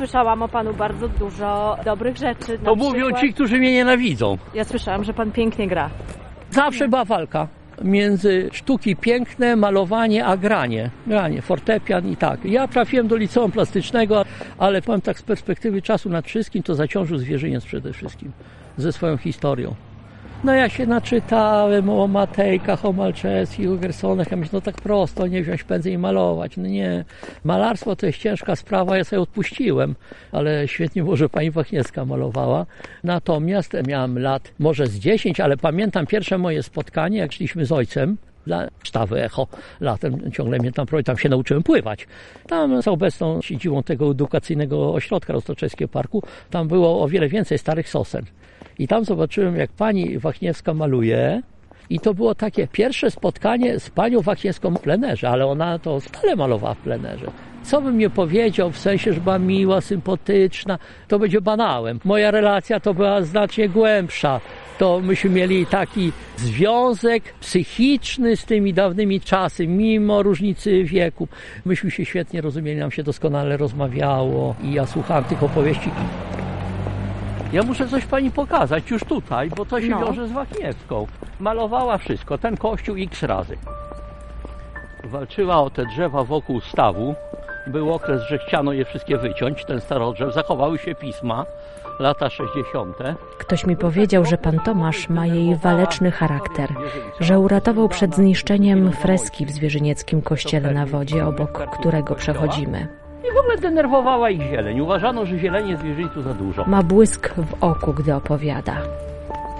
słyszałam o panu bardzo dużo dobrych rzeczy. To mówią ci, którzy mnie nienawidzą. Ja słyszałam, że pan pięknie gra. Zawsze była walka między sztuki piękne, malowanie, a granie. Granie, fortepian i tak. Ja trafiłem do liceum plastycznego, ale powiem tak z perspektywy czasu nad wszystkim, to zaciążył zwierzyniec przede wszystkim ze swoją historią. No ja się naczytałem o Matejkach, o Malczewskich, o Gersonach. Ja myślę, no tak prosto, nie wziąć pędzel i malować. No nie. Malarstwo to jest ciężka sprawa, ja sobie odpuściłem, ale świetnie było, że pani Wachniewska malowała. Natomiast miałem lat może z 10, ale pamiętam pierwsze moje spotkanie, jak szliśmy z ojcem dla sztawy Echo. Latem ciągle mnie tam tam się nauczyłem pływać. Tam z obecną siedzibą tego edukacyjnego ośrodka Roztoczewskiego Parku, tam było o wiele więcej starych sosen. I tam zobaczyłem, jak pani Wachniewska maluje. I to było takie pierwsze spotkanie z panią Wachniewską w plenerze, ale ona to stale malowała w plenerze. Co bym nie powiedział, w sensie, że była miła, sympatyczna, to będzie banałem. Moja relacja to była znacznie głębsza. To myśmy mieli taki związek psychiczny z tymi dawnymi czasy, mimo różnicy wieku. Myśmy się świetnie rozumieli, nam się doskonale rozmawiało i ja słuchałem tych opowieści. Ja muszę coś pani pokazać już tutaj, bo to się No. wiąże z Wachniewską. Malowała wszystko, ten kościół x razy. Walczyła o te drzewa wokół stawu. Był okres, że chciano je wszystkie wyciąć, ten starodrzew. Zachowały się pisma, lata 60. Ktoś mi powiedział, że pan Tomasz ma jej waleczny charakter, że uratował przed zniszczeniem freski w zwierzynieckim kościele na wodzie, obok którego przechodzimy. I w ogóle denerwowała ich zieleń. Uważano, że zieleni jest w Wierzyńcu za dużo. Ma błysk w oku, gdy opowiada.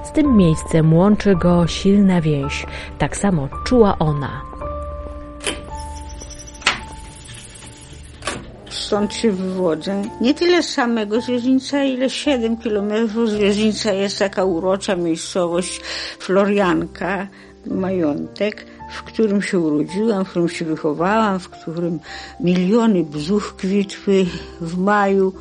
Z tym miejscem łączy go silna więź. Tak samo czuła ona. Stąd się wywodzę. Nie tyle z samego Zwierzyńca, ile 7 kilometrów Zwierzyńca jest taka urocza miejscowość Florianka, majątek, w którym się urodziłam, w którym się wychowałam, w którym miliony bzów kwitły w maju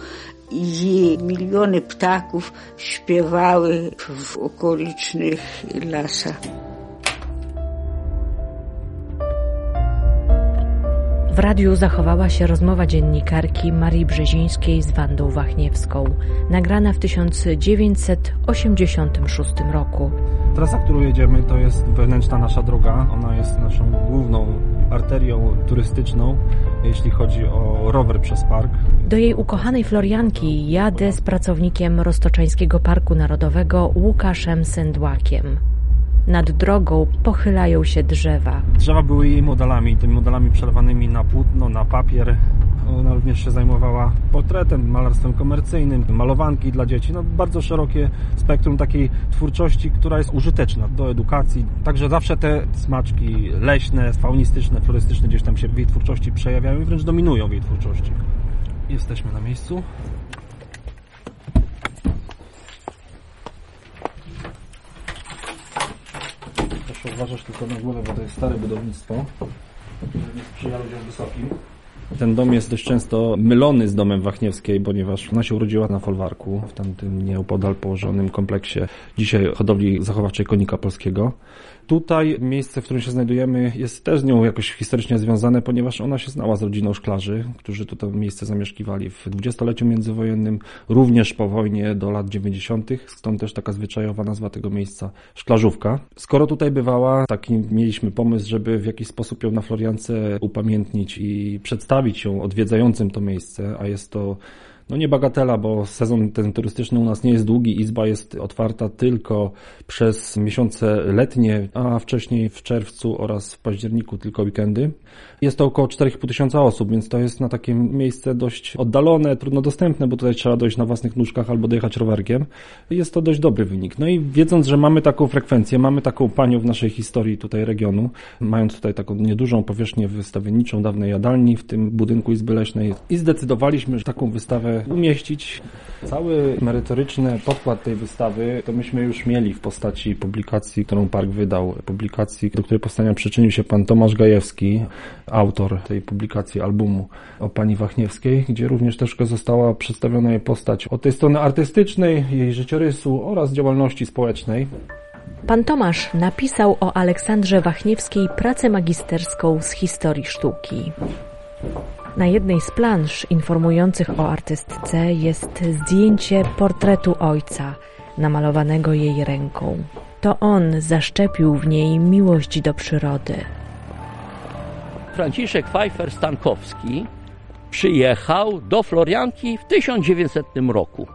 i miliony ptaków śpiewały w okolicznych lasach. W radiu zachowała się rozmowa dziennikarki Marii Brzezińskiej z Wandą Wachniewską, nagrana w 1986 roku. Trasa, którą jedziemy, to jest wewnętrzna nasza droga. Ona jest naszą główną arterią turystyczną, jeśli chodzi o rower przez park. Do jej ukochanej Florianki jadę z pracownikiem Roztoczańskiego Parku Narodowego Łukaszem Sędłakiem. Nad drogą pochylają się drzewa. Drzewa były jej modelami, tymi modelami przelewanymi na płótno, na papier. Ona również się zajmowała portretem, malarstwem komercyjnym, malowanki dla dzieci. No, bardzo szerokie spektrum takiej twórczości, która jest użyteczna do edukacji. Także zawsze te smaczki leśne, faunistyczne, florystyczne gdzieś tam się w jej twórczości przejawiają i wręcz dominują w jej twórczości. Jesteśmy na miejscu. Uważać tylko na głowę, bo to jest stare budownictwo. Nie sprzyja ludziom wysokim. Ten dom jest dość często mylony z domem Wachniewskiej, ponieważ ona się urodziła na folwarku, w tamtym nieopodal położonym kompleksie dzisiaj hodowli zachowawczej konika polskiego. Tutaj miejsce, w którym się znajdujemy, jest też z nią jakoś historycznie związane, ponieważ ona się znała z rodziną szklarzy, którzy to miejsce zamieszkiwali w dwudziestoleciu międzywojennym, również po wojnie do lat 90., stąd też taka zwyczajowa nazwa tego miejsca szklarzówka. Skoro tutaj bywała, taki mieliśmy pomysł, żeby w jakiś sposób ją na Floriance upamiętnić i przedstawić ją odwiedzającym to miejsce, a jest to no nie bagatela, bo sezon ten turystyczny u nas nie jest długi. Izba jest otwarta tylko przez miesiące letnie, a wcześniej w czerwcu oraz w październiku tylko weekendy. Jest to około 4,5 tysiąca osób, więc to jest na takie miejsce dość oddalone, trudno dostępne, bo tutaj trzeba dojść na własnych nóżkach albo dojechać rowerkiem. Jest to dość dobry wynik. No i wiedząc, że mamy taką frekwencję, mamy taką panią w naszej historii tutaj regionu, mając tutaj taką niedużą powierzchnię wystawienniczą dawnej jadalni w tym budynku Izby Leśnej i zdecydowaliśmy, że taką wystawę umieścić. Cały merytoryczny podkład tej wystawy to myśmy już mieli w postaci publikacji, którą park wydał. Publikacji, do której powstania przyczynił się pan Tomasz Gajewski, autor tej publikacji albumu o pani Wachniewskiej, gdzie również troszkę została przedstawiona jej postać od tej strony artystycznej, jej życiorysu oraz działalności społecznej. Pan Tomasz napisał o Aleksandrze Wachniewskiej pracę magisterską z historii sztuki. Na jednej z plansz informujących o artystce jest zdjęcie portretu ojca, namalowanego jej ręką. To on zaszczepił w niej miłość do przyrody. Franciszek Pfeiffer-Stankowski przyjechał do Florianki w 1900 roku.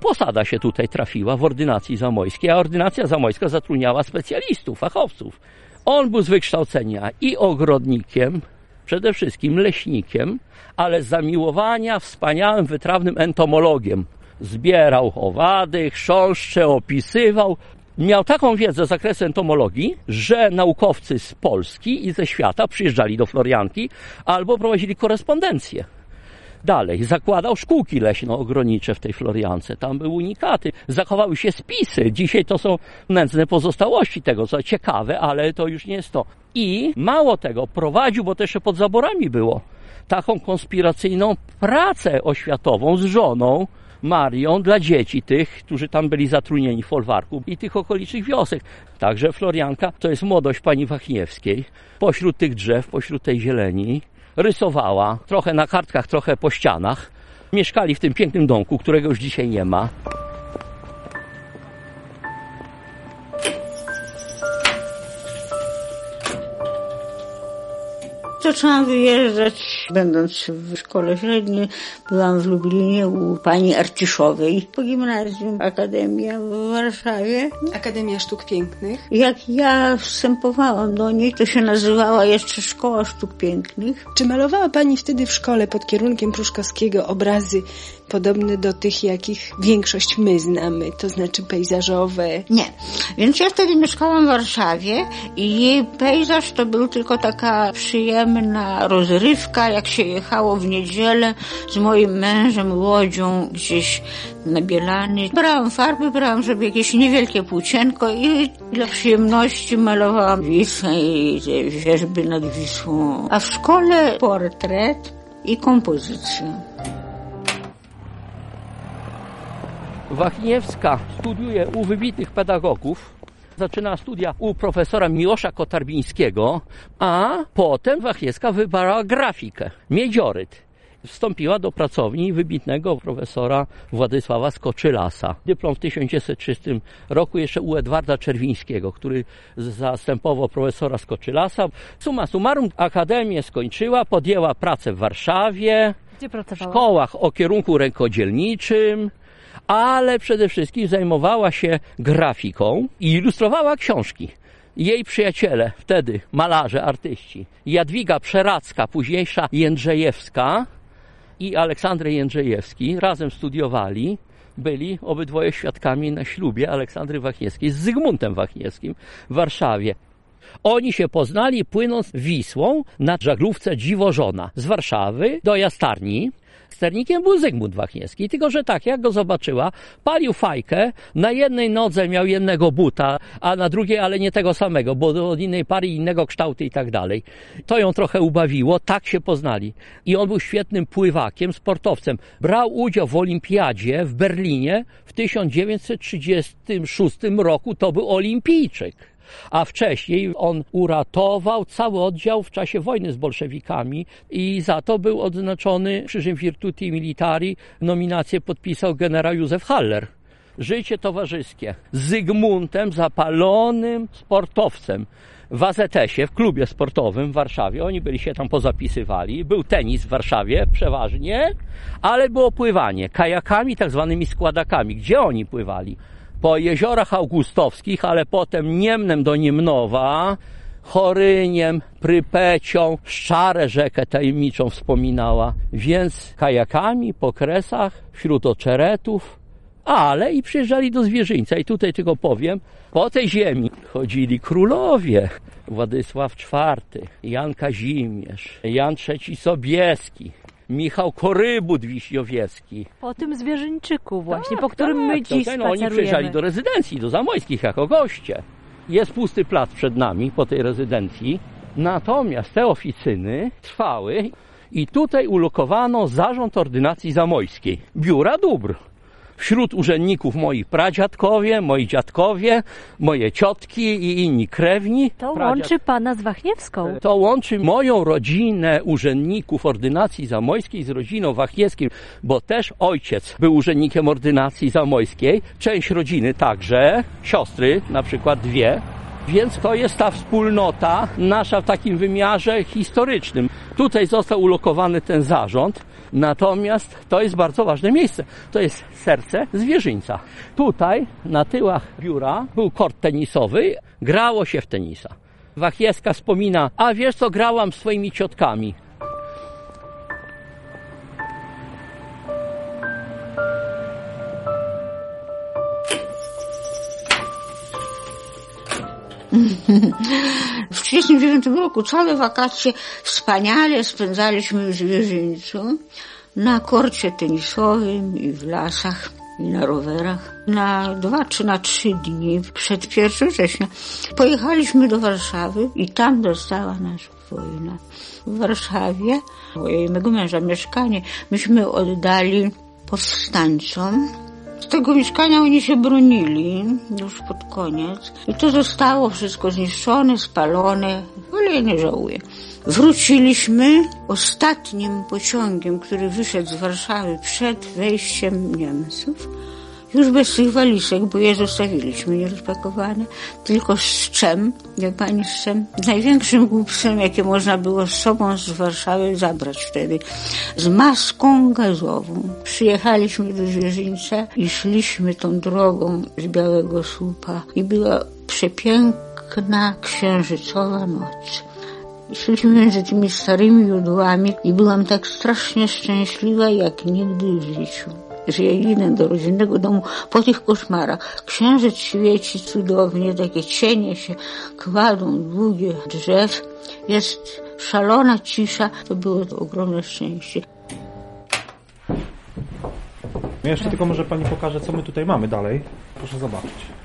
Posada się tutaj trafiła w ordynacji zamojskiej, a ordynacja zamojska zatrudniała specjalistów, fachowców. On był z wykształcenia i ogrodnikiem, przede wszystkim leśnikiem, ale zamiłowania wspaniałym, wytrawnym entomologiem. Zbierał owady, chrząszcze, opisywał. Miał taką wiedzę z zakresu entomologii, że naukowcy z Polski i ze świata przyjeżdżali do Florianki albo prowadzili korespondencję. Dalej, zakładał szkółki leśno-ogrodnicze w tej Floriance. Tam były unikaty. Zachowały się spisy. Dzisiaj to są nędzne pozostałości tego, co ciekawe, ale to już nie jest to. I mało tego, prowadził, bo to jeszcze pod zaborami było, taką konspiracyjną pracę oświatową z żoną, Marią dla dzieci tych, którzy tam byli zatrudnieni w folwarku i tych okolicznych wiosek. Także Florianka to jest młodość pani Wachniewskiej. Pośród tych drzew, pośród tej zieleni rysowała, trochę na kartkach, trochę po ścianach. Mieszkali w tym pięknym domku, którego już dzisiaj nie ma. Zaczęłam wyjeżdżać, będąc w szkole średniej, byłam w Lublinie u pani Arciszowej, po gimnazjum Akademia w Warszawie. Akademia Sztuk Pięknych. Jak ja wstępowałam do niej, to się nazywała jeszcze Szkoła Sztuk Pięknych. Czy malowała Pani wtedy w szkole pod kierunkiem Pruszkowskiego obrazy podobne do tych, jakich większość my znamy, to znaczy pejzażowe? Nie. Więc ja wtedy mieszkałam w Warszawie i jej pejzaż to był tylko taka przyjemna rozrywka, jak się jechało w niedzielę z moim mężem łodzią gdzieś na Bielany. Brałam farby, brałam sobie jakieś niewielkie płócienko i dla przyjemności malowałam Wisłę i wierzby nad Wisłą. A w szkole portret i kompozycja. Wachniewska studiuje u wybitnych pedagogów. Zaczyna studia u profesora Miłosza Kotarbińskiego, a potem Wachniewska wybrała grafikę, miedzioryt. Wstąpiła do pracowni wybitnego profesora Władysława Skoczylasa. Dyplom w 1930 roku jeszcze u Edwarda Czerwińskiego, który zastępował profesora Skoczylasa. Summa summarum, akademię skończyła, podjęła pracę w Warszawie, w szkołach o kierunku rękodzielniczym, ale przede wszystkim zajmowała się grafiką i ilustrowała książki. Jej przyjaciele, wtedy malarze, artyści, Jadwiga Przeracka, późniejsza Jędrzejewska i Aleksandry Jędrzejewski razem studiowali. Byli obydwoje świadkami na ślubie Aleksandry Wachniewskiej z Zygmuntem Wachniewskim w Warszawie. Oni się poznali płynąc Wisłą na żaglówce Dziwożona z Warszawy do Jastarni. Sternikiem był Zygmunt Wachniewski, tylko że tak, jak go zobaczyła, palił fajkę, na jednej nodze miał jednego buta, a na drugiej ale nie tego samego, bo od innej pary innego kształtu i tak dalej. To ją trochę ubawiło, tak się poznali. I on był świetnym pływakiem, sportowcem. Brał udział w olimpiadzie w Berlinie w 1936 roku, to był olimpijczyk a wcześniej on uratował cały oddział w czasie wojny z bolszewikami i za to był odznaczony Krzyżem Virtuti Militari. Nominację podpisał generał Józef Haller. Życie towarzyskie z Zygmuntem, zapalonym sportowcem w AZS-ie, w klubie sportowym w Warszawie. Oni byli się tam pozapisywali. Był tenis w Warszawie przeważnie, ale było pływanie kajakami, tak zwanymi składakami. Gdzie oni pływali? Po jeziorach augustowskich, ale potem Niemnem do Niemnowa, Choryniem, Prypecią, Szczarę rzekę tajemniczą wspominała, więc kajakami po kresach, wśród oczeretów, ale i przyjeżdżali do Zwierzyńca. I tutaj tylko powiem, po tej ziemi chodzili królowie. Władysław IV, Jan Kazimierz, Jan III Sobieski, Michał Korybut Wiśniowiecki. Po tym zwierzyńczyku właśnie, Tak, po którym tak, my to dziś ten, Oni przyjeżdżali do rezydencji, do Zamojskich jako goście. Jest pusty plac przed nami po tej rezydencji. Natomiast te oficyny trwały i tutaj ulokowano zarząd ordynacji zamojskiej, biura dóbr. Wśród urzędników moi pradziadkowie, moi dziadkowie, moje ciotki i inni krewni. To Pradziad- łączy pana z Wachniewską. to łączy moją rodzinę urzędników ordynacji zamojskiej z rodziną wachniewską, bo też ojciec był urzędnikiem ordynacji zamojskiej, część rodziny także, siostry na przykład dwie. Więc to jest ta wspólnota nasza w takim wymiarze historycznym. Tutaj został ulokowany ten zarząd, natomiast to jest bardzo ważne miejsce. To jest serce zwierzyńca. Tutaj na tyłach biura był kort tenisowy, grało się w tenisa. Wachieska wspomina, a wiesz co, grałam swoimi ciotkami. W 1939 roku całe wakacje wspaniale spędzaliśmy w Zwierzyńcu na korcie tenisowym i w lasach i na rowerach. Na dwa czy na trzy dni przed 1 września pojechaliśmy do Warszawy i tam dostała nas wojna. W Warszawie mojej mego męża mieszkanie myśmy oddali powstańcom tego mieszkania oni się bronili już pod koniec i to zostało wszystko zniszczone, spalone, ale ja nie żałuję. Wróciliśmy ostatnim pociągiem, który wyszedł z Warszawy przed wejściem Niemców. Już bez tych walizek, bo je zostawiliśmy nierozpakowane, tylko z czem, wie pani z czem? Największym głupstwem, jakie można było z sobą z Warszawy zabrać wtedy, z maską gazową. Przyjechaliśmy do Zwierzyńca i szliśmy tą drogą z Białego Słupa i była przepiękna księżycowa noc. Szliśmy między tymi starymi jodłami i byłam tak strasznie szczęśliwa jak nigdy w życiu że ja idę do rodzinnego domu po tych koszmarach. Księżyc świeci cudownie, takie cienie się kładą, długie drzew. Jest szalona cisza. To było to ogromne szczęście. Ja jeszcze tylko może pani pokażę, co my tutaj mamy dalej. Proszę zobaczyć.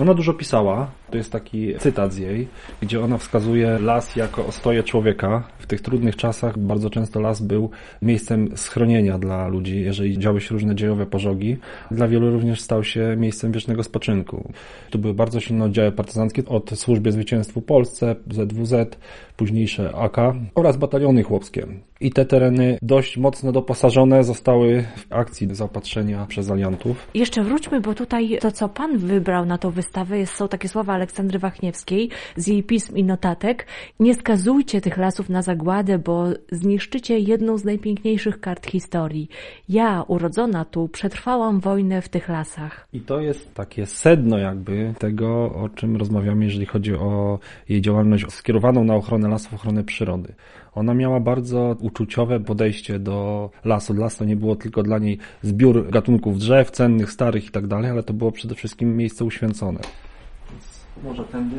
Ona dużo pisała, to jest taki cytat z jej, gdzie ona wskazuje las jako ostoję człowieka. W tych trudnych czasach bardzo często las był miejscem schronienia dla ludzi, jeżeli działy się różne dziejowe pożogi. Dla wielu również stał się miejscem wiecznego spoczynku. Tu były bardzo silne oddziały partyzanckie od Służby Zwycięstwu Polsce, ZWZ, późniejsze AK oraz bataliony chłopskie. I te tereny dość mocno doposażone zostały w akcji zaopatrzenia przez aliantów. Jeszcze wróćmy, bo tutaj to, co pan wybrał na tą wystawę, jest, są takie słowa Aleksandry Wachniewskiej z jej pism i notatek. Nie skazujcie tych lasów na zagładę, bo zniszczycie jedną z najpiękniejszych kart historii. Ja, urodzona tu, przetrwałam wojnę w tych lasach. I to jest takie sedno jakby tego, o czym rozmawiamy, jeżeli chodzi o jej działalność skierowaną na ochronę lasów, ochronę przyrody. Ona miała bardzo uczuciowe podejście do lasu. Las to nie było tylko dla niej zbiór gatunków drzew, cennych, starych i tak dalej, ale to było przede wszystkim miejsce uświęcone. Więc może tędy.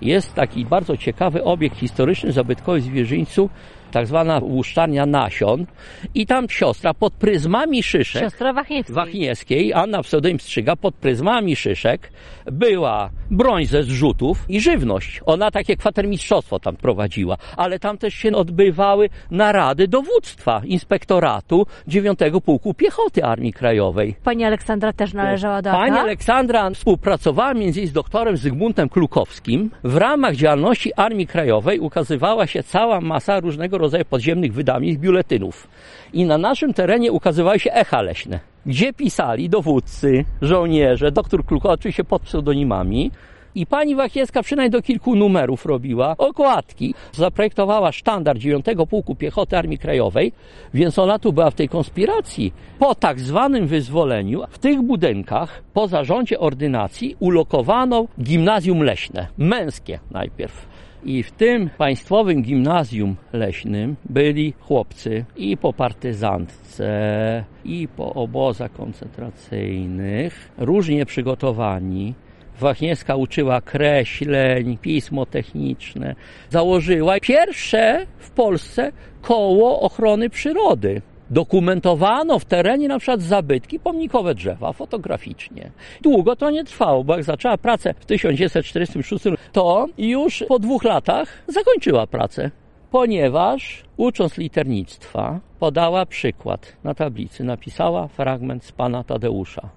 Jest taki bardzo ciekawy obiekt historyczny zabytkowy w Zwierzyńcu, tak zwana łuszczarnia nasion i tam siostra pod pryzmami szyszek Siostra Wachniewska. Wachniewskiej, Anna pseudonim Strzyga, pod pryzmami szyszek była broń ze zrzutów i żywność. Ona takie kwatermistrzostwo tam prowadziła, ale tam też się odbywały narady dowództwa inspektoratu 9 Pułku Piechoty Armii Krajowej. Pani Aleksandra też należała do Pani? Aleksandra współpracowała między innymi z doktorem Zygmuntem Klukowskim. W ramach działalności Armii Krajowej ukazywała się cała masa różnego rodzaju podziemnych wydawnictw biuletynów. I na naszym terenie ukazywały się echa leśne, gdzie pisali dowódcy, żołnierze, doktor Klukowski oczywiście pod pseudonimami. I pani Wachiewska przynajmniej do kilku numerów robiła okładki. Zaprojektowała sztandar 9 Pułku Piechoty Armii Krajowej, więc ona tu była w tej konspiracji. Po tak zwanym wyzwoleniu w tych budynkach po zarządzie ordynacji ulokowano gimnazjum leśne, męskie najpierw. I w tym państwowym gimnazjum leśnym byli chłopcy i po partyzantce, i po obozach koncentracyjnych, różnie przygotowani. Wachniewska uczyła kreśleń, pismo techniczne. Założyła pierwsze w Polsce koło ochrony przyrody. Dokumentowano w terenie na przykład zabytki, pomnikowe drzewa fotograficznie. Długo to nie trwało, bo jak zaczęła pracę w 1946, to już po dwóch latach zakończyła pracę. ponieważ ucząc liternictwa podała przykład na tablicy, napisała fragment z pana Tadeusza.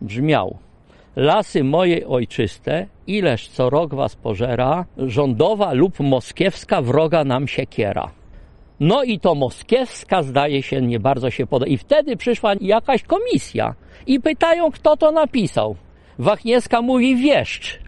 Brzmiał Lasy moje ojczyste, ileż co rok was pożera, rządowa lub moskiewska wroga nam siekiera. No i to moskiewska zdaje się nie bardzo się poda. I wtedy przyszła jakaś komisja i pytają, kto to napisał. Wachniewska mówi wieszcz.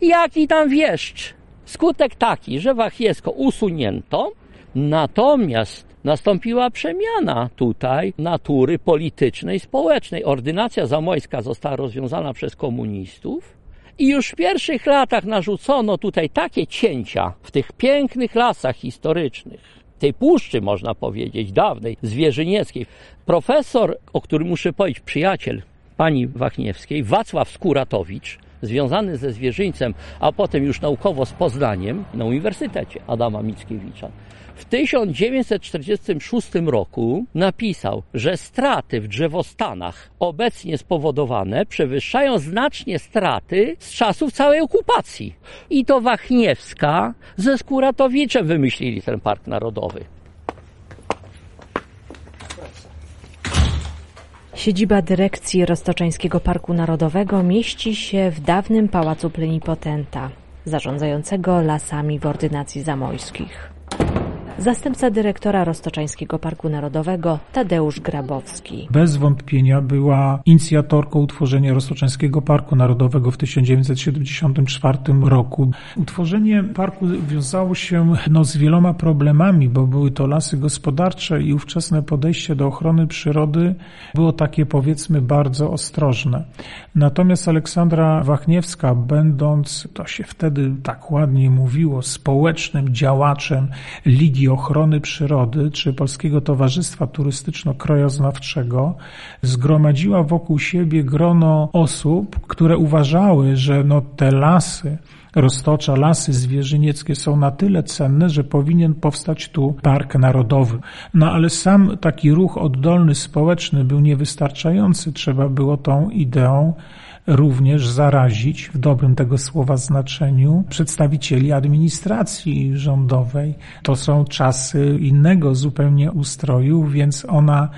Jaki tam wieszcz? Skutek taki, że Wachniewsko usunięto, natomiast nastąpiła przemiana tutaj natury politycznej, społecznej. Ordynacja zamojska została rozwiązana przez komunistów i już w pierwszych latach narzucono tutaj takie cięcia w tych pięknych lasach historycznych, tej puszczy, można powiedzieć, dawnej, zwierzynieckiej. Profesor, o którym muszę powiedzieć, przyjaciel pani Wachniewskiej, Wacław Skuratowicz, związany ze zwierzyńcem, a potem już naukowo z Poznaniem na Uniwersytecie Adama Mickiewicza, w 1946 roku napisał, że straty w drzewostanach obecnie spowodowane przewyższają znacznie straty z czasów całej okupacji. I to Wachniewska ze Skuratowiczem wymyślili ten park narodowy. Siedziba dyrekcji Roztoczeńskiego Parku Narodowego mieści się w dawnym pałacu plenipotenta, zarządzającego lasami w ordynacji zamojskich. Zastępca dyrektora Roztoczańskiego Parku Narodowego Tadeusz Grabowski. Bez wątpienia była inicjatorką utworzenia Roztoczańskiego Parku Narodowego w 1974 roku. Utworzenie parku wiązało się no, z wieloma problemami, bo były to lasy gospodarcze i ówczesne podejście do ochrony przyrody było takie powiedzmy bardzo ostrożne. Natomiast Aleksandra Wachniewska, będąc, to się wtedy tak ładnie mówiło, społecznym działaczem Ligi Ochrony Przyrody czy Polskiego Towarzystwa Turystyczno-Krajoznawczego, zgromadziła wokół siebie grono osób, które uważały, że no te lasy, roztocza, lasy zwierzynieckie są na tyle cenne, że powinien powstać tu park narodowy. No ale sam taki ruch oddolny, społeczny był niewystarczający. Trzeba było tą ideą również zarazić w dobrym tego słowa znaczeniu przedstawicieli administracji rządowej. To są czasy innego zupełnie ustroju, więc ona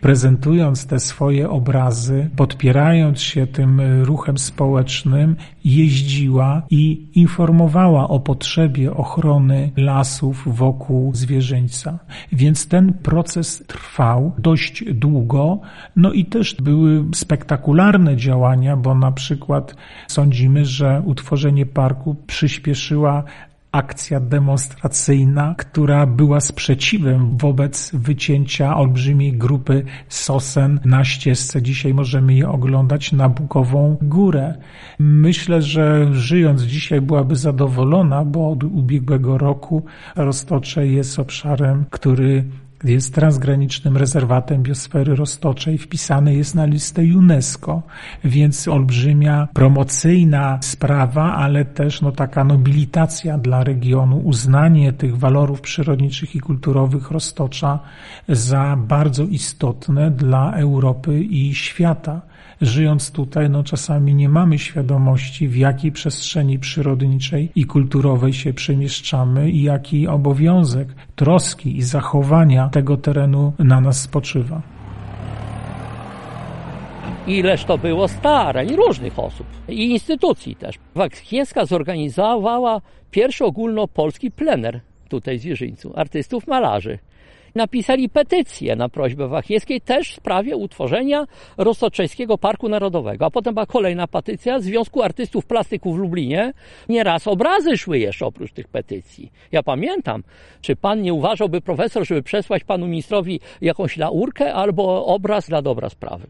prezentując te swoje obrazy, podpierając się tym ruchem społecznym, jeździła i informowała o potrzebie ochrony lasów wokół zwierzyńca. Więc ten proces trwał dość długo, no i też były spektakularne działania, bo na przykład sądzimy, że utworzenie parku przyspieszyła akcja demonstracyjna, która była sprzeciwem wobec wycięcia olbrzymiej grupy sosen na ścieżce. Dzisiaj możemy je oglądać na Bukową Górę. Myślę, że żyjąc dzisiaj byłaby zadowolona, bo od ubiegłego roku Roztocze jest obszarem, który jest transgranicznym rezerwatem biosfery roztoczej, wpisany jest na listę UNESCO, więc olbrzymia promocyjna sprawa, ale też no, taka nobilitacja dla regionu, uznanie tych walorów przyrodniczych i kulturowych roztocza za bardzo istotne dla Europy i świata żyjąc tutaj, no czasami nie mamy świadomości, w jakiej przestrzeni przyrodniczej i kulturowej się przemieszczamy i jaki obowiązek troski i zachowania tego terenu na nas spoczywa. Ileż to było starań różnych osób i instytucji też. Wachniewska zorganizowała pierwszy ogólnopolski plener tutaj w Zwierzyńcu, artystów malarzy napisali petycję na prośbę Wachiewskiej też w sprawie utworzenia Rostoczeńskiego Parku Narodowego. A potem była kolejna petycja Związku Artystów Plastyków w Lublinie. Nieraz obrazy szły jeszcze oprócz tych petycji. Ja pamiętam, czy pan nie uważałby profesor, żeby przesłać panu ministrowi jakąś laurkę albo obraz dla dobra sprawy?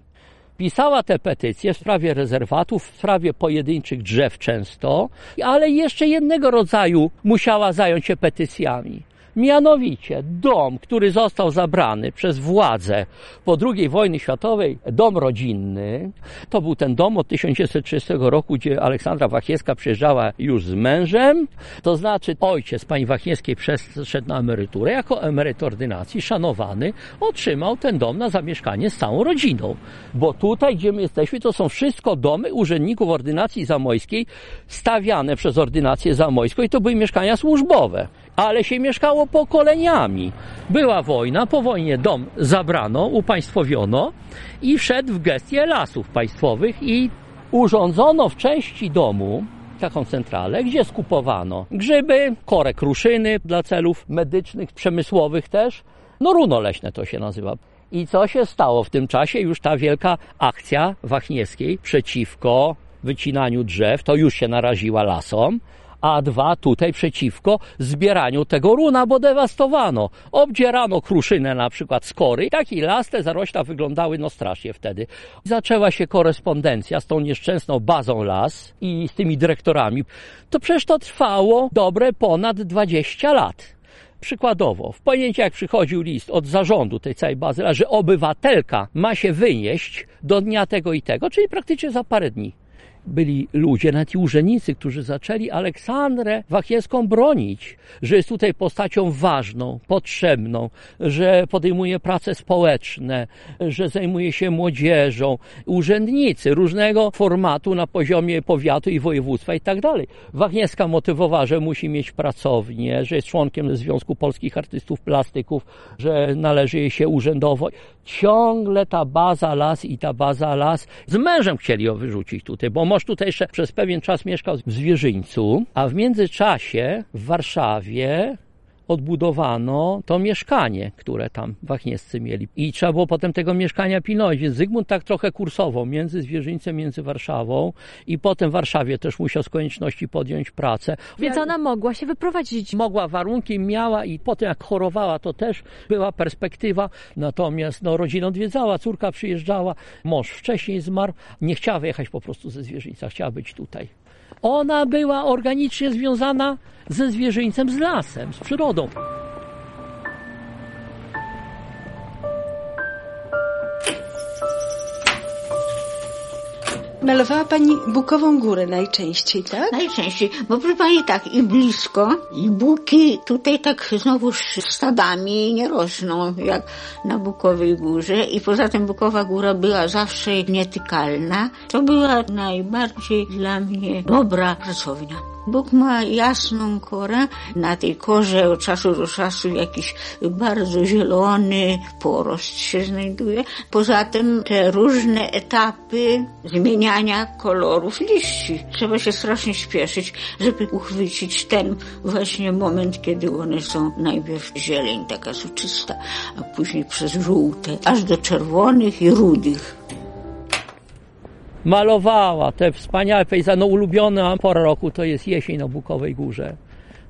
pisała te petycje w sprawie rezerwatów, w sprawie pojedynczych drzew często, ale jeszcze jednego rodzaju musiała zająć się petycjami. Mianowicie dom, który został zabrany przez władze po II wojnie światowej, dom rodzinny, to był ten dom od 1930 roku, gdzie Aleksandra Wachiewska przyjeżdżała już z mężem, to znaczy ojciec pani Wachiewskiej przeszedł na emeryturę, jako emeryt ordynacji, szanowany, otrzymał ten dom na zamieszkanie z całą rodziną. Bo tutaj, gdzie my jesteśmy, to są wszystko domy urzędników ordynacji zamojskiej, stawiane przez ordynację zamojską i to były mieszkania służbowe. Ale się mieszkało pokoleniami. Była wojna, po wojnie dom zabrano, upaństwowiono i wszedł w gestię lasów państwowych i urządzono w części domu taką centralę, gdzie skupowano grzyby, korę kruszyny dla celów medycznych, przemysłowych też. No runo leśne to się nazywa. I co się stało w tym czasie? Już ta wielka akcja Wachniewskiej przeciwko wycinaniu drzew, to już się naraziła lasom, a dwa tutaj przeciwko zbieraniu tego runa, bo dewastowano. Obdzierano kruszynę na przykład z kory taki las, te zarośla wyglądały no strasznie wtedy. Zaczęła się korespondencja z tą nieszczęsną bazą las i z tymi dyrektorami. To przecież to trwało dobre ponad 20 lat. Przykładowo, w poniedziałek przychodził list od zarządu tej całej bazy, że obywatelka ma się wynieść do dnia tego i tego, czyli praktycznie za parę dni byli ludzie, nawet i urzędnicy, którzy zaczęli Aleksandrę Wachiewską bronić, że jest tutaj postacią ważną, potrzebną, że podejmuje prace społeczne, że zajmuje się młodzieżą. Urzędnicy różnego formatu na poziomie powiatu i województwa i tak dalej. Wachniewska motywowała, że musi mieć pracownię, że jest członkiem Związku Polskich Artystów Plastyków, że należy jej się urzędowo. Ciągle ta baza las i ta baza las. Z mężem chcieli ją wyrzucić tutaj, bo mąż tutaj jeszcze przez pewien czas mieszkał w Zwierzyńcu, a w międzyczasie w Warszawie odbudowano to mieszkanie, które tam wachniescy mieli. I trzeba było potem tego mieszkania pilnować, więc Zygmunt tak trochę kursował między Zwierzyńcem, między Warszawą i potem w Warszawie też musiał z konieczności podjąć pracę. Więc ona mogła się wyprowadzić. Mogła, warunki miała i potem jak chorowała, to też była perspektywa. Natomiast no, rodzina odwiedzała, córka przyjeżdżała, mąż wcześniej zmarł, nie chciała wyjechać po prostu ze Zwierzyńca, chciała być tutaj. Ona była organicznie związana ze zwierzyńcem, z lasem, z przyrodą. Malowała Pani Bukową Górę najczęściej, tak? Najczęściej, bo proszę Pani tak, i blisko, i buki tutaj tak znowu stadami nie rosną, jak na Bukowej Górze. I poza tym Bukowa Góra była zawsze nietykalna. To była najbardziej dla mnie dobra pracownia. Bóg ma jasną korę. Na tej korze od czasu do czasu jakiś bardzo zielony porost się znajduje. Poza tym te różne etapy zmieniania kolorów liści. Trzeba się strasznie śpieszyć, żeby uchwycić ten właśnie moment, kiedy one są najpierw zieleń taka soczysta, a później przez żółte, aż do czerwonych i rudych malowała te wspaniałe pejzaże. No ulubiona pora roku to jest jesień na Bukowej Górze.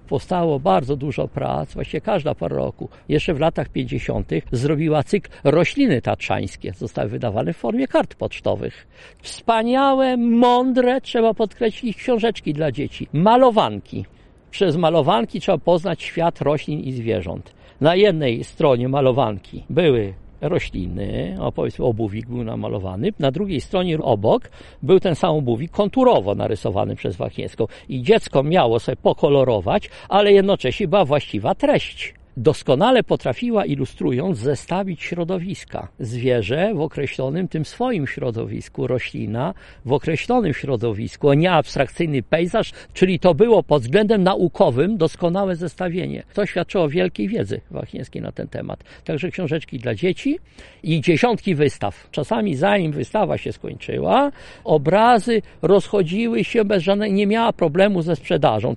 Powstało bardzo dużo prac, właściwie każda pora roku. Jeszcze w latach 50. zrobiła cykl rośliny tatrzańskie. Zostały wydawane w formie kart pocztowych. Wspaniałe, mądre, trzeba podkreślić, książeczki dla dzieci. Malowanki. Przez malowanki trzeba poznać świat roślin i zwierząt. Na jednej stronie malowanki były rośliny, o powiedzmy obuwik był namalowany, na drugiej stronie obok był ten sam obuwik konturowo narysowany przez Wachniewską i dziecko miało sobie pokolorować, ale jednocześnie była właściwa treść doskonale potrafiła ilustrując zestawić środowiska. Zwierzę w określonym tym swoim środowisku, roślina w określonym środowisku, a nie abstrakcyjny pejzaż, czyli to było pod względem naukowym doskonałe zestawienie. To świadczyło o wielkiej wiedzy Wachniewskiej na ten temat. Także książeczki dla dzieci i dziesiątki wystaw. Czasami zanim wystawa się skończyła, obrazy rozchodziły się bez żadnej, nie miała problemu ze sprzedażą.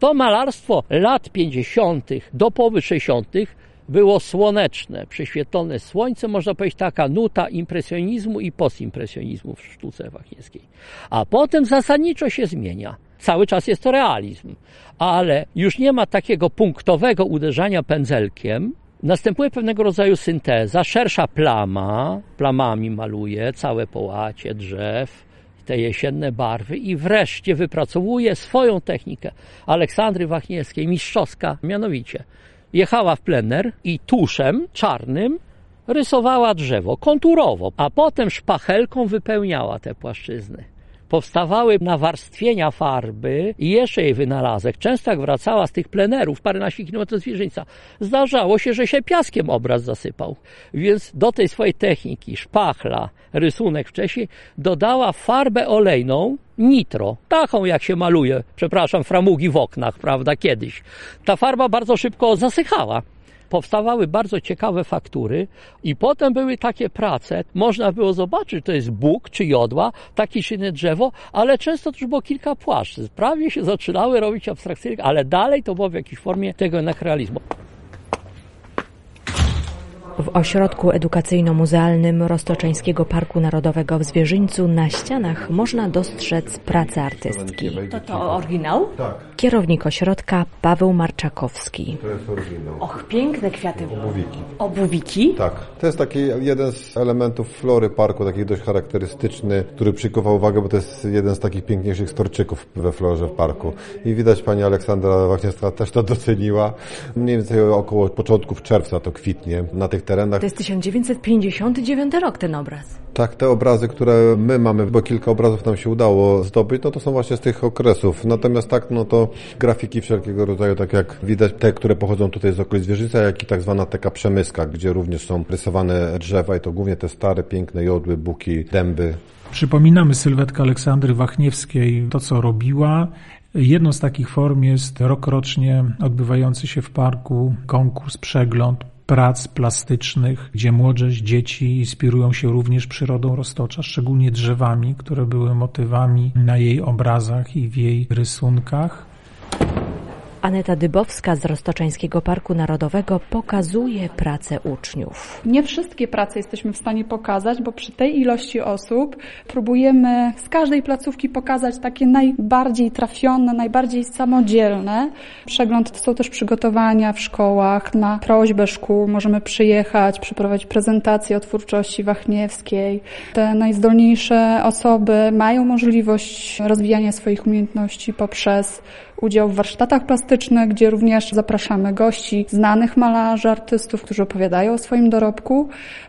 To malarstwo lat 50. do połowy 60. było słoneczne, prześwietlone słońce, można powiedzieć taka nuta impresjonizmu i postimpresjonizmu w sztuce wachniewskiej. A potem zasadniczo się zmienia. Cały czas jest to realizm, ale już nie ma takiego punktowego uderzania pędzelkiem, Następuje pewnego rodzaju synteza, szersza plama, plamami maluje całe połacie drzew, te jesienne barwy i wreszcie wypracowuje swoją technikę Aleksandry Wachniewskiej, mistrzowska mianowicie. Jechała w plener i tuszem czarnym rysowała drzewo konturowo, a potem szpachelką wypełniała te płaszczyzny. Powstawały nawarstwienia farby i jeszcze jej wynalazek. Często jak wracała z tych plenerów, paręnaście kilometrów zwierzyńca, zdarzało się, że się piaskiem obraz zasypał. Więc do tej swojej techniki, szpachla, rysunek wcześniej, dodała farbę olejną, nitro, taką jak się maluje, przepraszam, framugi w oknach, prawda, kiedyś. Ta farba bardzo szybko zasychała powstawały bardzo ciekawe faktury i potem były takie prace. Można było zobaczyć, to jest bóg czy jodła, takie czy inne drzewo, ale często to już było kilka płaszcz. Prawie się zaczynały robić abstrakcyjne, ale dalej to było w jakiejś formie tego anachrealizmu. W ośrodku edukacyjno-muzealnym Roztoczeńskiego Parku Narodowego w Zwierzyńcu na ścianach można dostrzec pracę artystki. To to oryginał? Tak, Kierownik ośrodka Paweł Marczakowski. to jest oryginał. Och, piękne kwiaty. Obuwiki. Obuwiki? Tak, to jest taki jeden z elementów flory parku, taki dość charakterystyczny, który przykuwa uwagę, bo to jest jeden z takich piękniejszych storczyków we florze w parku. I widać pani Aleksandra Wachniewska też to doceniła. Mniej więcej około początków czerwca to kwitnie na tych terenach. To jest 1959 rok ten obraz. Tak, te obrazy, które my mamy, bo kilka obrazów nam się udało zdobyć, no to są właśnie z tych okresów. Natomiast tak, no to grafiki wszelkiego rodzaju, tak jak widać, te, które pochodzą tutaj z okolic Wieżyca, jak i tak zwana taka przemyska, gdzie również są rysowane drzewa i to głównie te stare, piękne jodły, buki, dęby. Przypominamy sylwetkę Aleksandry Wachniewskiej, to co robiła. Jedną z takich form jest rokrocznie odbywający się w parku konkurs, przegląd prac plastycznych, gdzie młodzież, dzieci inspirują się również przyrodą Roztocza, szczególnie drzewami, które były motywami na jej obrazach i w jej rysunkach. Aneta Dybowska z Roztoczeńskiego Parku Narodowego pokazuje pracę uczniów. Nie wszystkie prace jesteśmy w stanie pokazać, bo przy tej ilości osób próbujemy z każdej placówki pokazać takie najbardziej trafione, najbardziej samodzielne. Przegląd to są też przygotowania w szkołach. Na prośbę szkół możemy przyjechać, przeprowadzić prezentację o twórczości wachniewskiej. Te najzdolniejsze osoby mają możliwość rozwijania swoich umiejętności poprzez udział w warsztatach plastycznych, gdzie również zapraszamy gości, znanych malarzy, artystów, którzy opowiadają o swoim dorobku.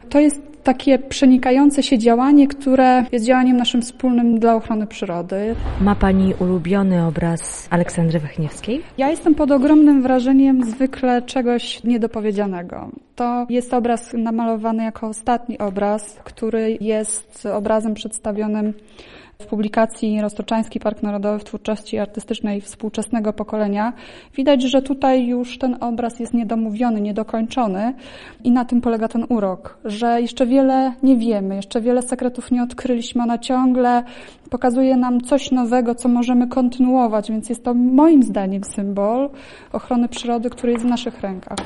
To jest takie przenikające się działanie, które jest działaniem naszym wspólnym dla ochrony przyrody. Ma Pani ulubiony obraz Aleksandry Wachniewskiej? Ja jestem pod ogromnym wrażeniem zwykle czegoś niedopowiedzianego. To jest obraz namalowany jako ostatni obraz, który jest obrazem przedstawionym w publikacji Roztoczański Park Narodowy w twórczości artystycznej współczesnego pokolenia widać, że tutaj już ten obraz jest niedomówiony, niedokończony i na tym polega ten urok, że jeszcze wiele nie wiemy, jeszcze wiele sekretów nie odkryliśmy, ona ciągle pokazuje nam coś nowego, co możemy kontynuować, więc jest to moim zdaniem symbol ochrony przyrody, który jest w naszych rękach.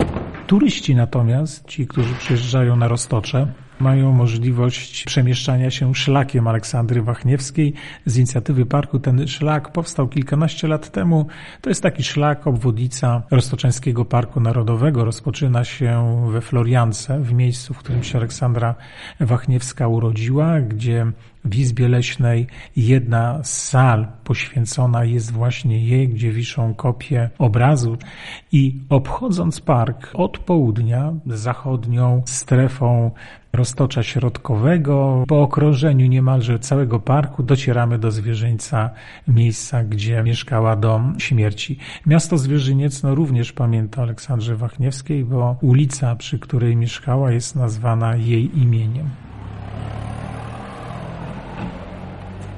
Turyści natomiast, ci, którzy przyjeżdżają na Roztocze, mają możliwość przemieszczania się szlakiem Aleksandry Wachniewskiej. Z inicjatywy parku ten szlak powstał kilkanaście lat temu. To jest taki szlak, obwodnica Roztoczeńskiego Parku Narodowego. Rozpoczyna się we Floriance, w miejscu, w którym się Aleksandra Wachniewska urodziła, gdzie w Izbie Leśnej jedna z sal poświęcona jest właśnie jej, gdzie wiszą kopie obrazu i obchodząc park od południa zachodnią strefą Roztocza Środkowego, po okrążeniu niemalże całego parku docieramy do Zwierzyńca, miejsca, gdzie mieszkała do śmierci. Miasto Zwierzyniec no, również pamięta Aleksandrze Wachniewskiej, bo ulica, przy której mieszkała jest nazwana jej imieniem.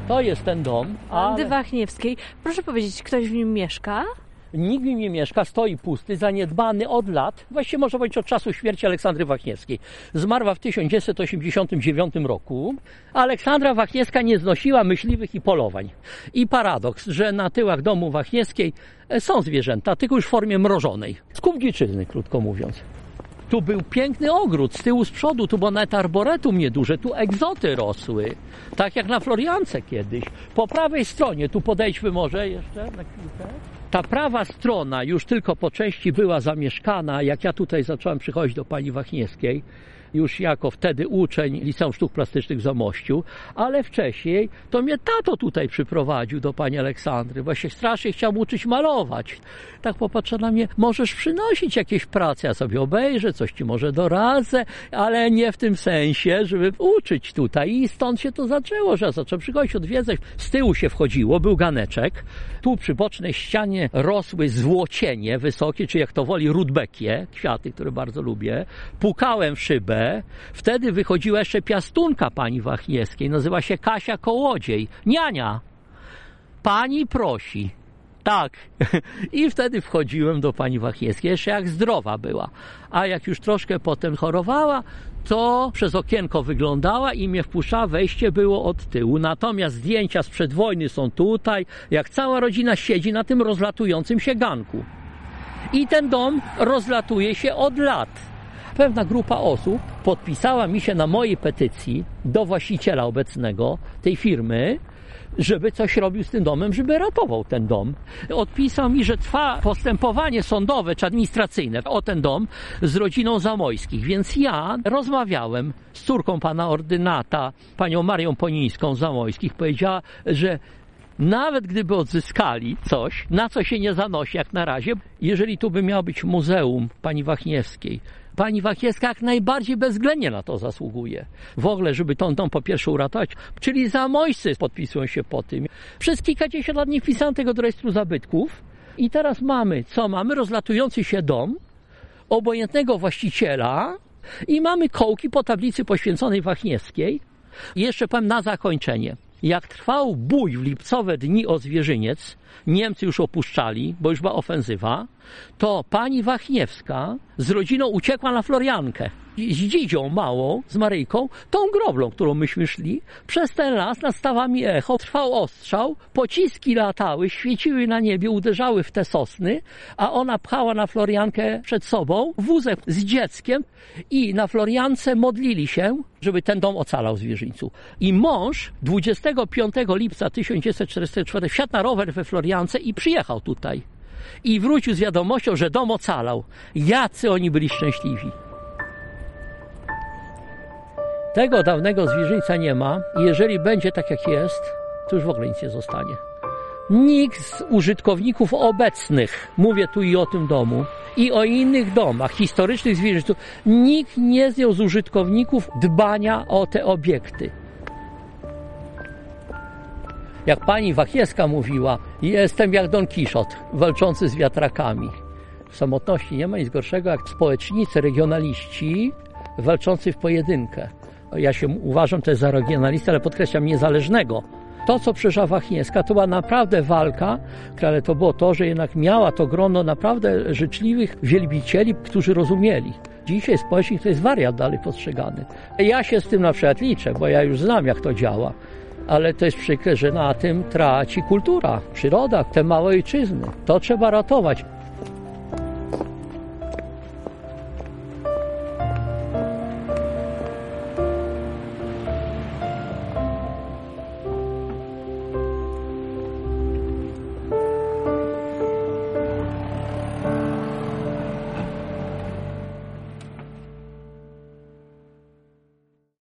To jest ten dom, Andy ale Wachniewskiej. Proszę powiedzieć, ktoś w nim mieszka? nikt w nim nie mieszka, stoi pusty, zaniedbany od lat, właściwie można powiedzieć od czasu śmierci Aleksandry Wachniewskiej. Zmarła w 1989 roku. Aleksandra Wachniewska nie znosiła myśliwych i polowań. I paradoks, że na tyłach domu Wachniewskiej e, są zwierzęta, tylko już w formie mrożonej. Skup dziczyzny, krótko mówiąc. Tu był piękny ogród, z tyłu, z przodu, tu było nawet arboretum nieduże, tu egzoty rosły, tak jak na Floriance kiedyś. Po prawej stronie, tu podejdźmy może jeszcze na chwilkę. Ta prawa strona już tylko po części była zamieszkana, jak ja tutaj zacząłem przychodzić do pani Wachniewskiej. Już jako wtedy uczeń Liceum Sztuk Plastycznych w Zamościu, ale wcześniej to mnie tato tutaj przyprowadził do pani Aleksandry. Właśnie strasznie chciał uczyć malować. Tak popatrza na mnie, możesz przynosić jakieś prace, ja sobie obejrzę, coś ci może doradzę, ale nie w tym sensie, żeby uczyć tutaj. I stąd się to zaczęło, że zacząłem przychodzić, odwiedzać. Z tyłu się wchodziło, był ganeczek. Tu przy bocznej ścianie rosły złocienie wysokie, czy jak to woli rudbekie, kwiaty, które bardzo lubię. Pukałem w szybę. Wtedy wychodziła jeszcze piastunka pani Wachniewskiej. Nazywa się Kasia Kołodziej. Niania. Pani prosi. Tak. I wtedy wchodziłem do pani Wachniewskiej, jeszcze jak zdrowa była. A jak już troszkę potem chorowała, to przez okienko wyglądała i mnie wpuszczała, wejście było od tyłu. Natomiast zdjęcia sprzed wojny są tutaj, jak cała rodzina siedzi na tym rozlatującym się ganku. I ten dom rozlatuje się od lat. Pewna grupa osób podpisała mi się na mojej petycji do właściciela obecnego tej firmy, żeby coś robił z tym domem, żeby ratował ten dom. Odpisał mi, że trwa postępowanie sądowe czy administracyjne o ten dom z rodziną Zamojskich, więc ja rozmawiałem z córką pana ordynata, panią Marią Ponińską Zamojskich. Powiedziała, że nawet gdyby odzyskali coś, na co się nie zanosi jak na razie, jeżeli tu by miało być muzeum pani Wachniewskiej, pani Wachiewska jak najbardziej bezwzględnie na to zasługuje. W ogóle, żeby tą dom po pierwsze uratować, czyli zamojscy podpisują się po tym. Przez kilkadziesiąt lat nie wpisałem tego do rejestru zabytków i teraz mamy, co mamy? Rozlatujący się dom, obojętnego właściciela i mamy kołki po tablicy poświęconej Wachniewskiej. Jeszcze powiem na zakończenie. Jak trwał bój w lipcowe dni o zwierzyniec, Niemcy już opuszczali, bo już była ofensywa, to pani Wachniewska z rodziną uciekła na Floriankę. Z dzidzią małą, z Maryjką, tą groblą, którą myśmy szli, przez ten las nad stawami echo trwał ostrzał, pociski latały, świeciły na niebie, uderzały w te sosny, a ona pchała na Floriankę przed sobą wózek z dzieckiem i na Floriance modlili się, żeby ten dom ocalał zwierzyńcu. I mąż 25 lipca 1944 wsiadł na rower we Floriance i przyjechał tutaj. I wrócił z wiadomością, że dom ocalał. Jacy oni byli szczęśliwi. Tego dawnego zwierzyńca nie ma jeżeli będzie tak jak jest, to już w ogóle nic nie zostanie. Nikt z użytkowników obecnych, mówię tu i o tym domu, i o innych domach historycznych zwierzyńców, nikt nie zdjął z użytkowników dbania o te obiekty. Jak pani Wachieska mówiła, jestem jak Don Kiszot, walczący z wiatrakami. W samotności nie ma nic gorszego jak społecznicy, regionaliści walczący w pojedynkę. Ja się uważam też za regionalistę, ale podkreślam niezależnego. To, co przeżyła Wachniewska, to była naprawdę walka, ale to było to, że jednak miała to grono naprawdę życzliwych wielbicieli, którzy rozumieli. Dzisiaj społecznik to jest wariat dalej postrzegany. Ja się z tym na przykład liczę, bo ja już znam, jak to działa. Ale to jest przykre, że na tym traci kultura, przyroda, te małe ojczyzny. To trzeba ratować.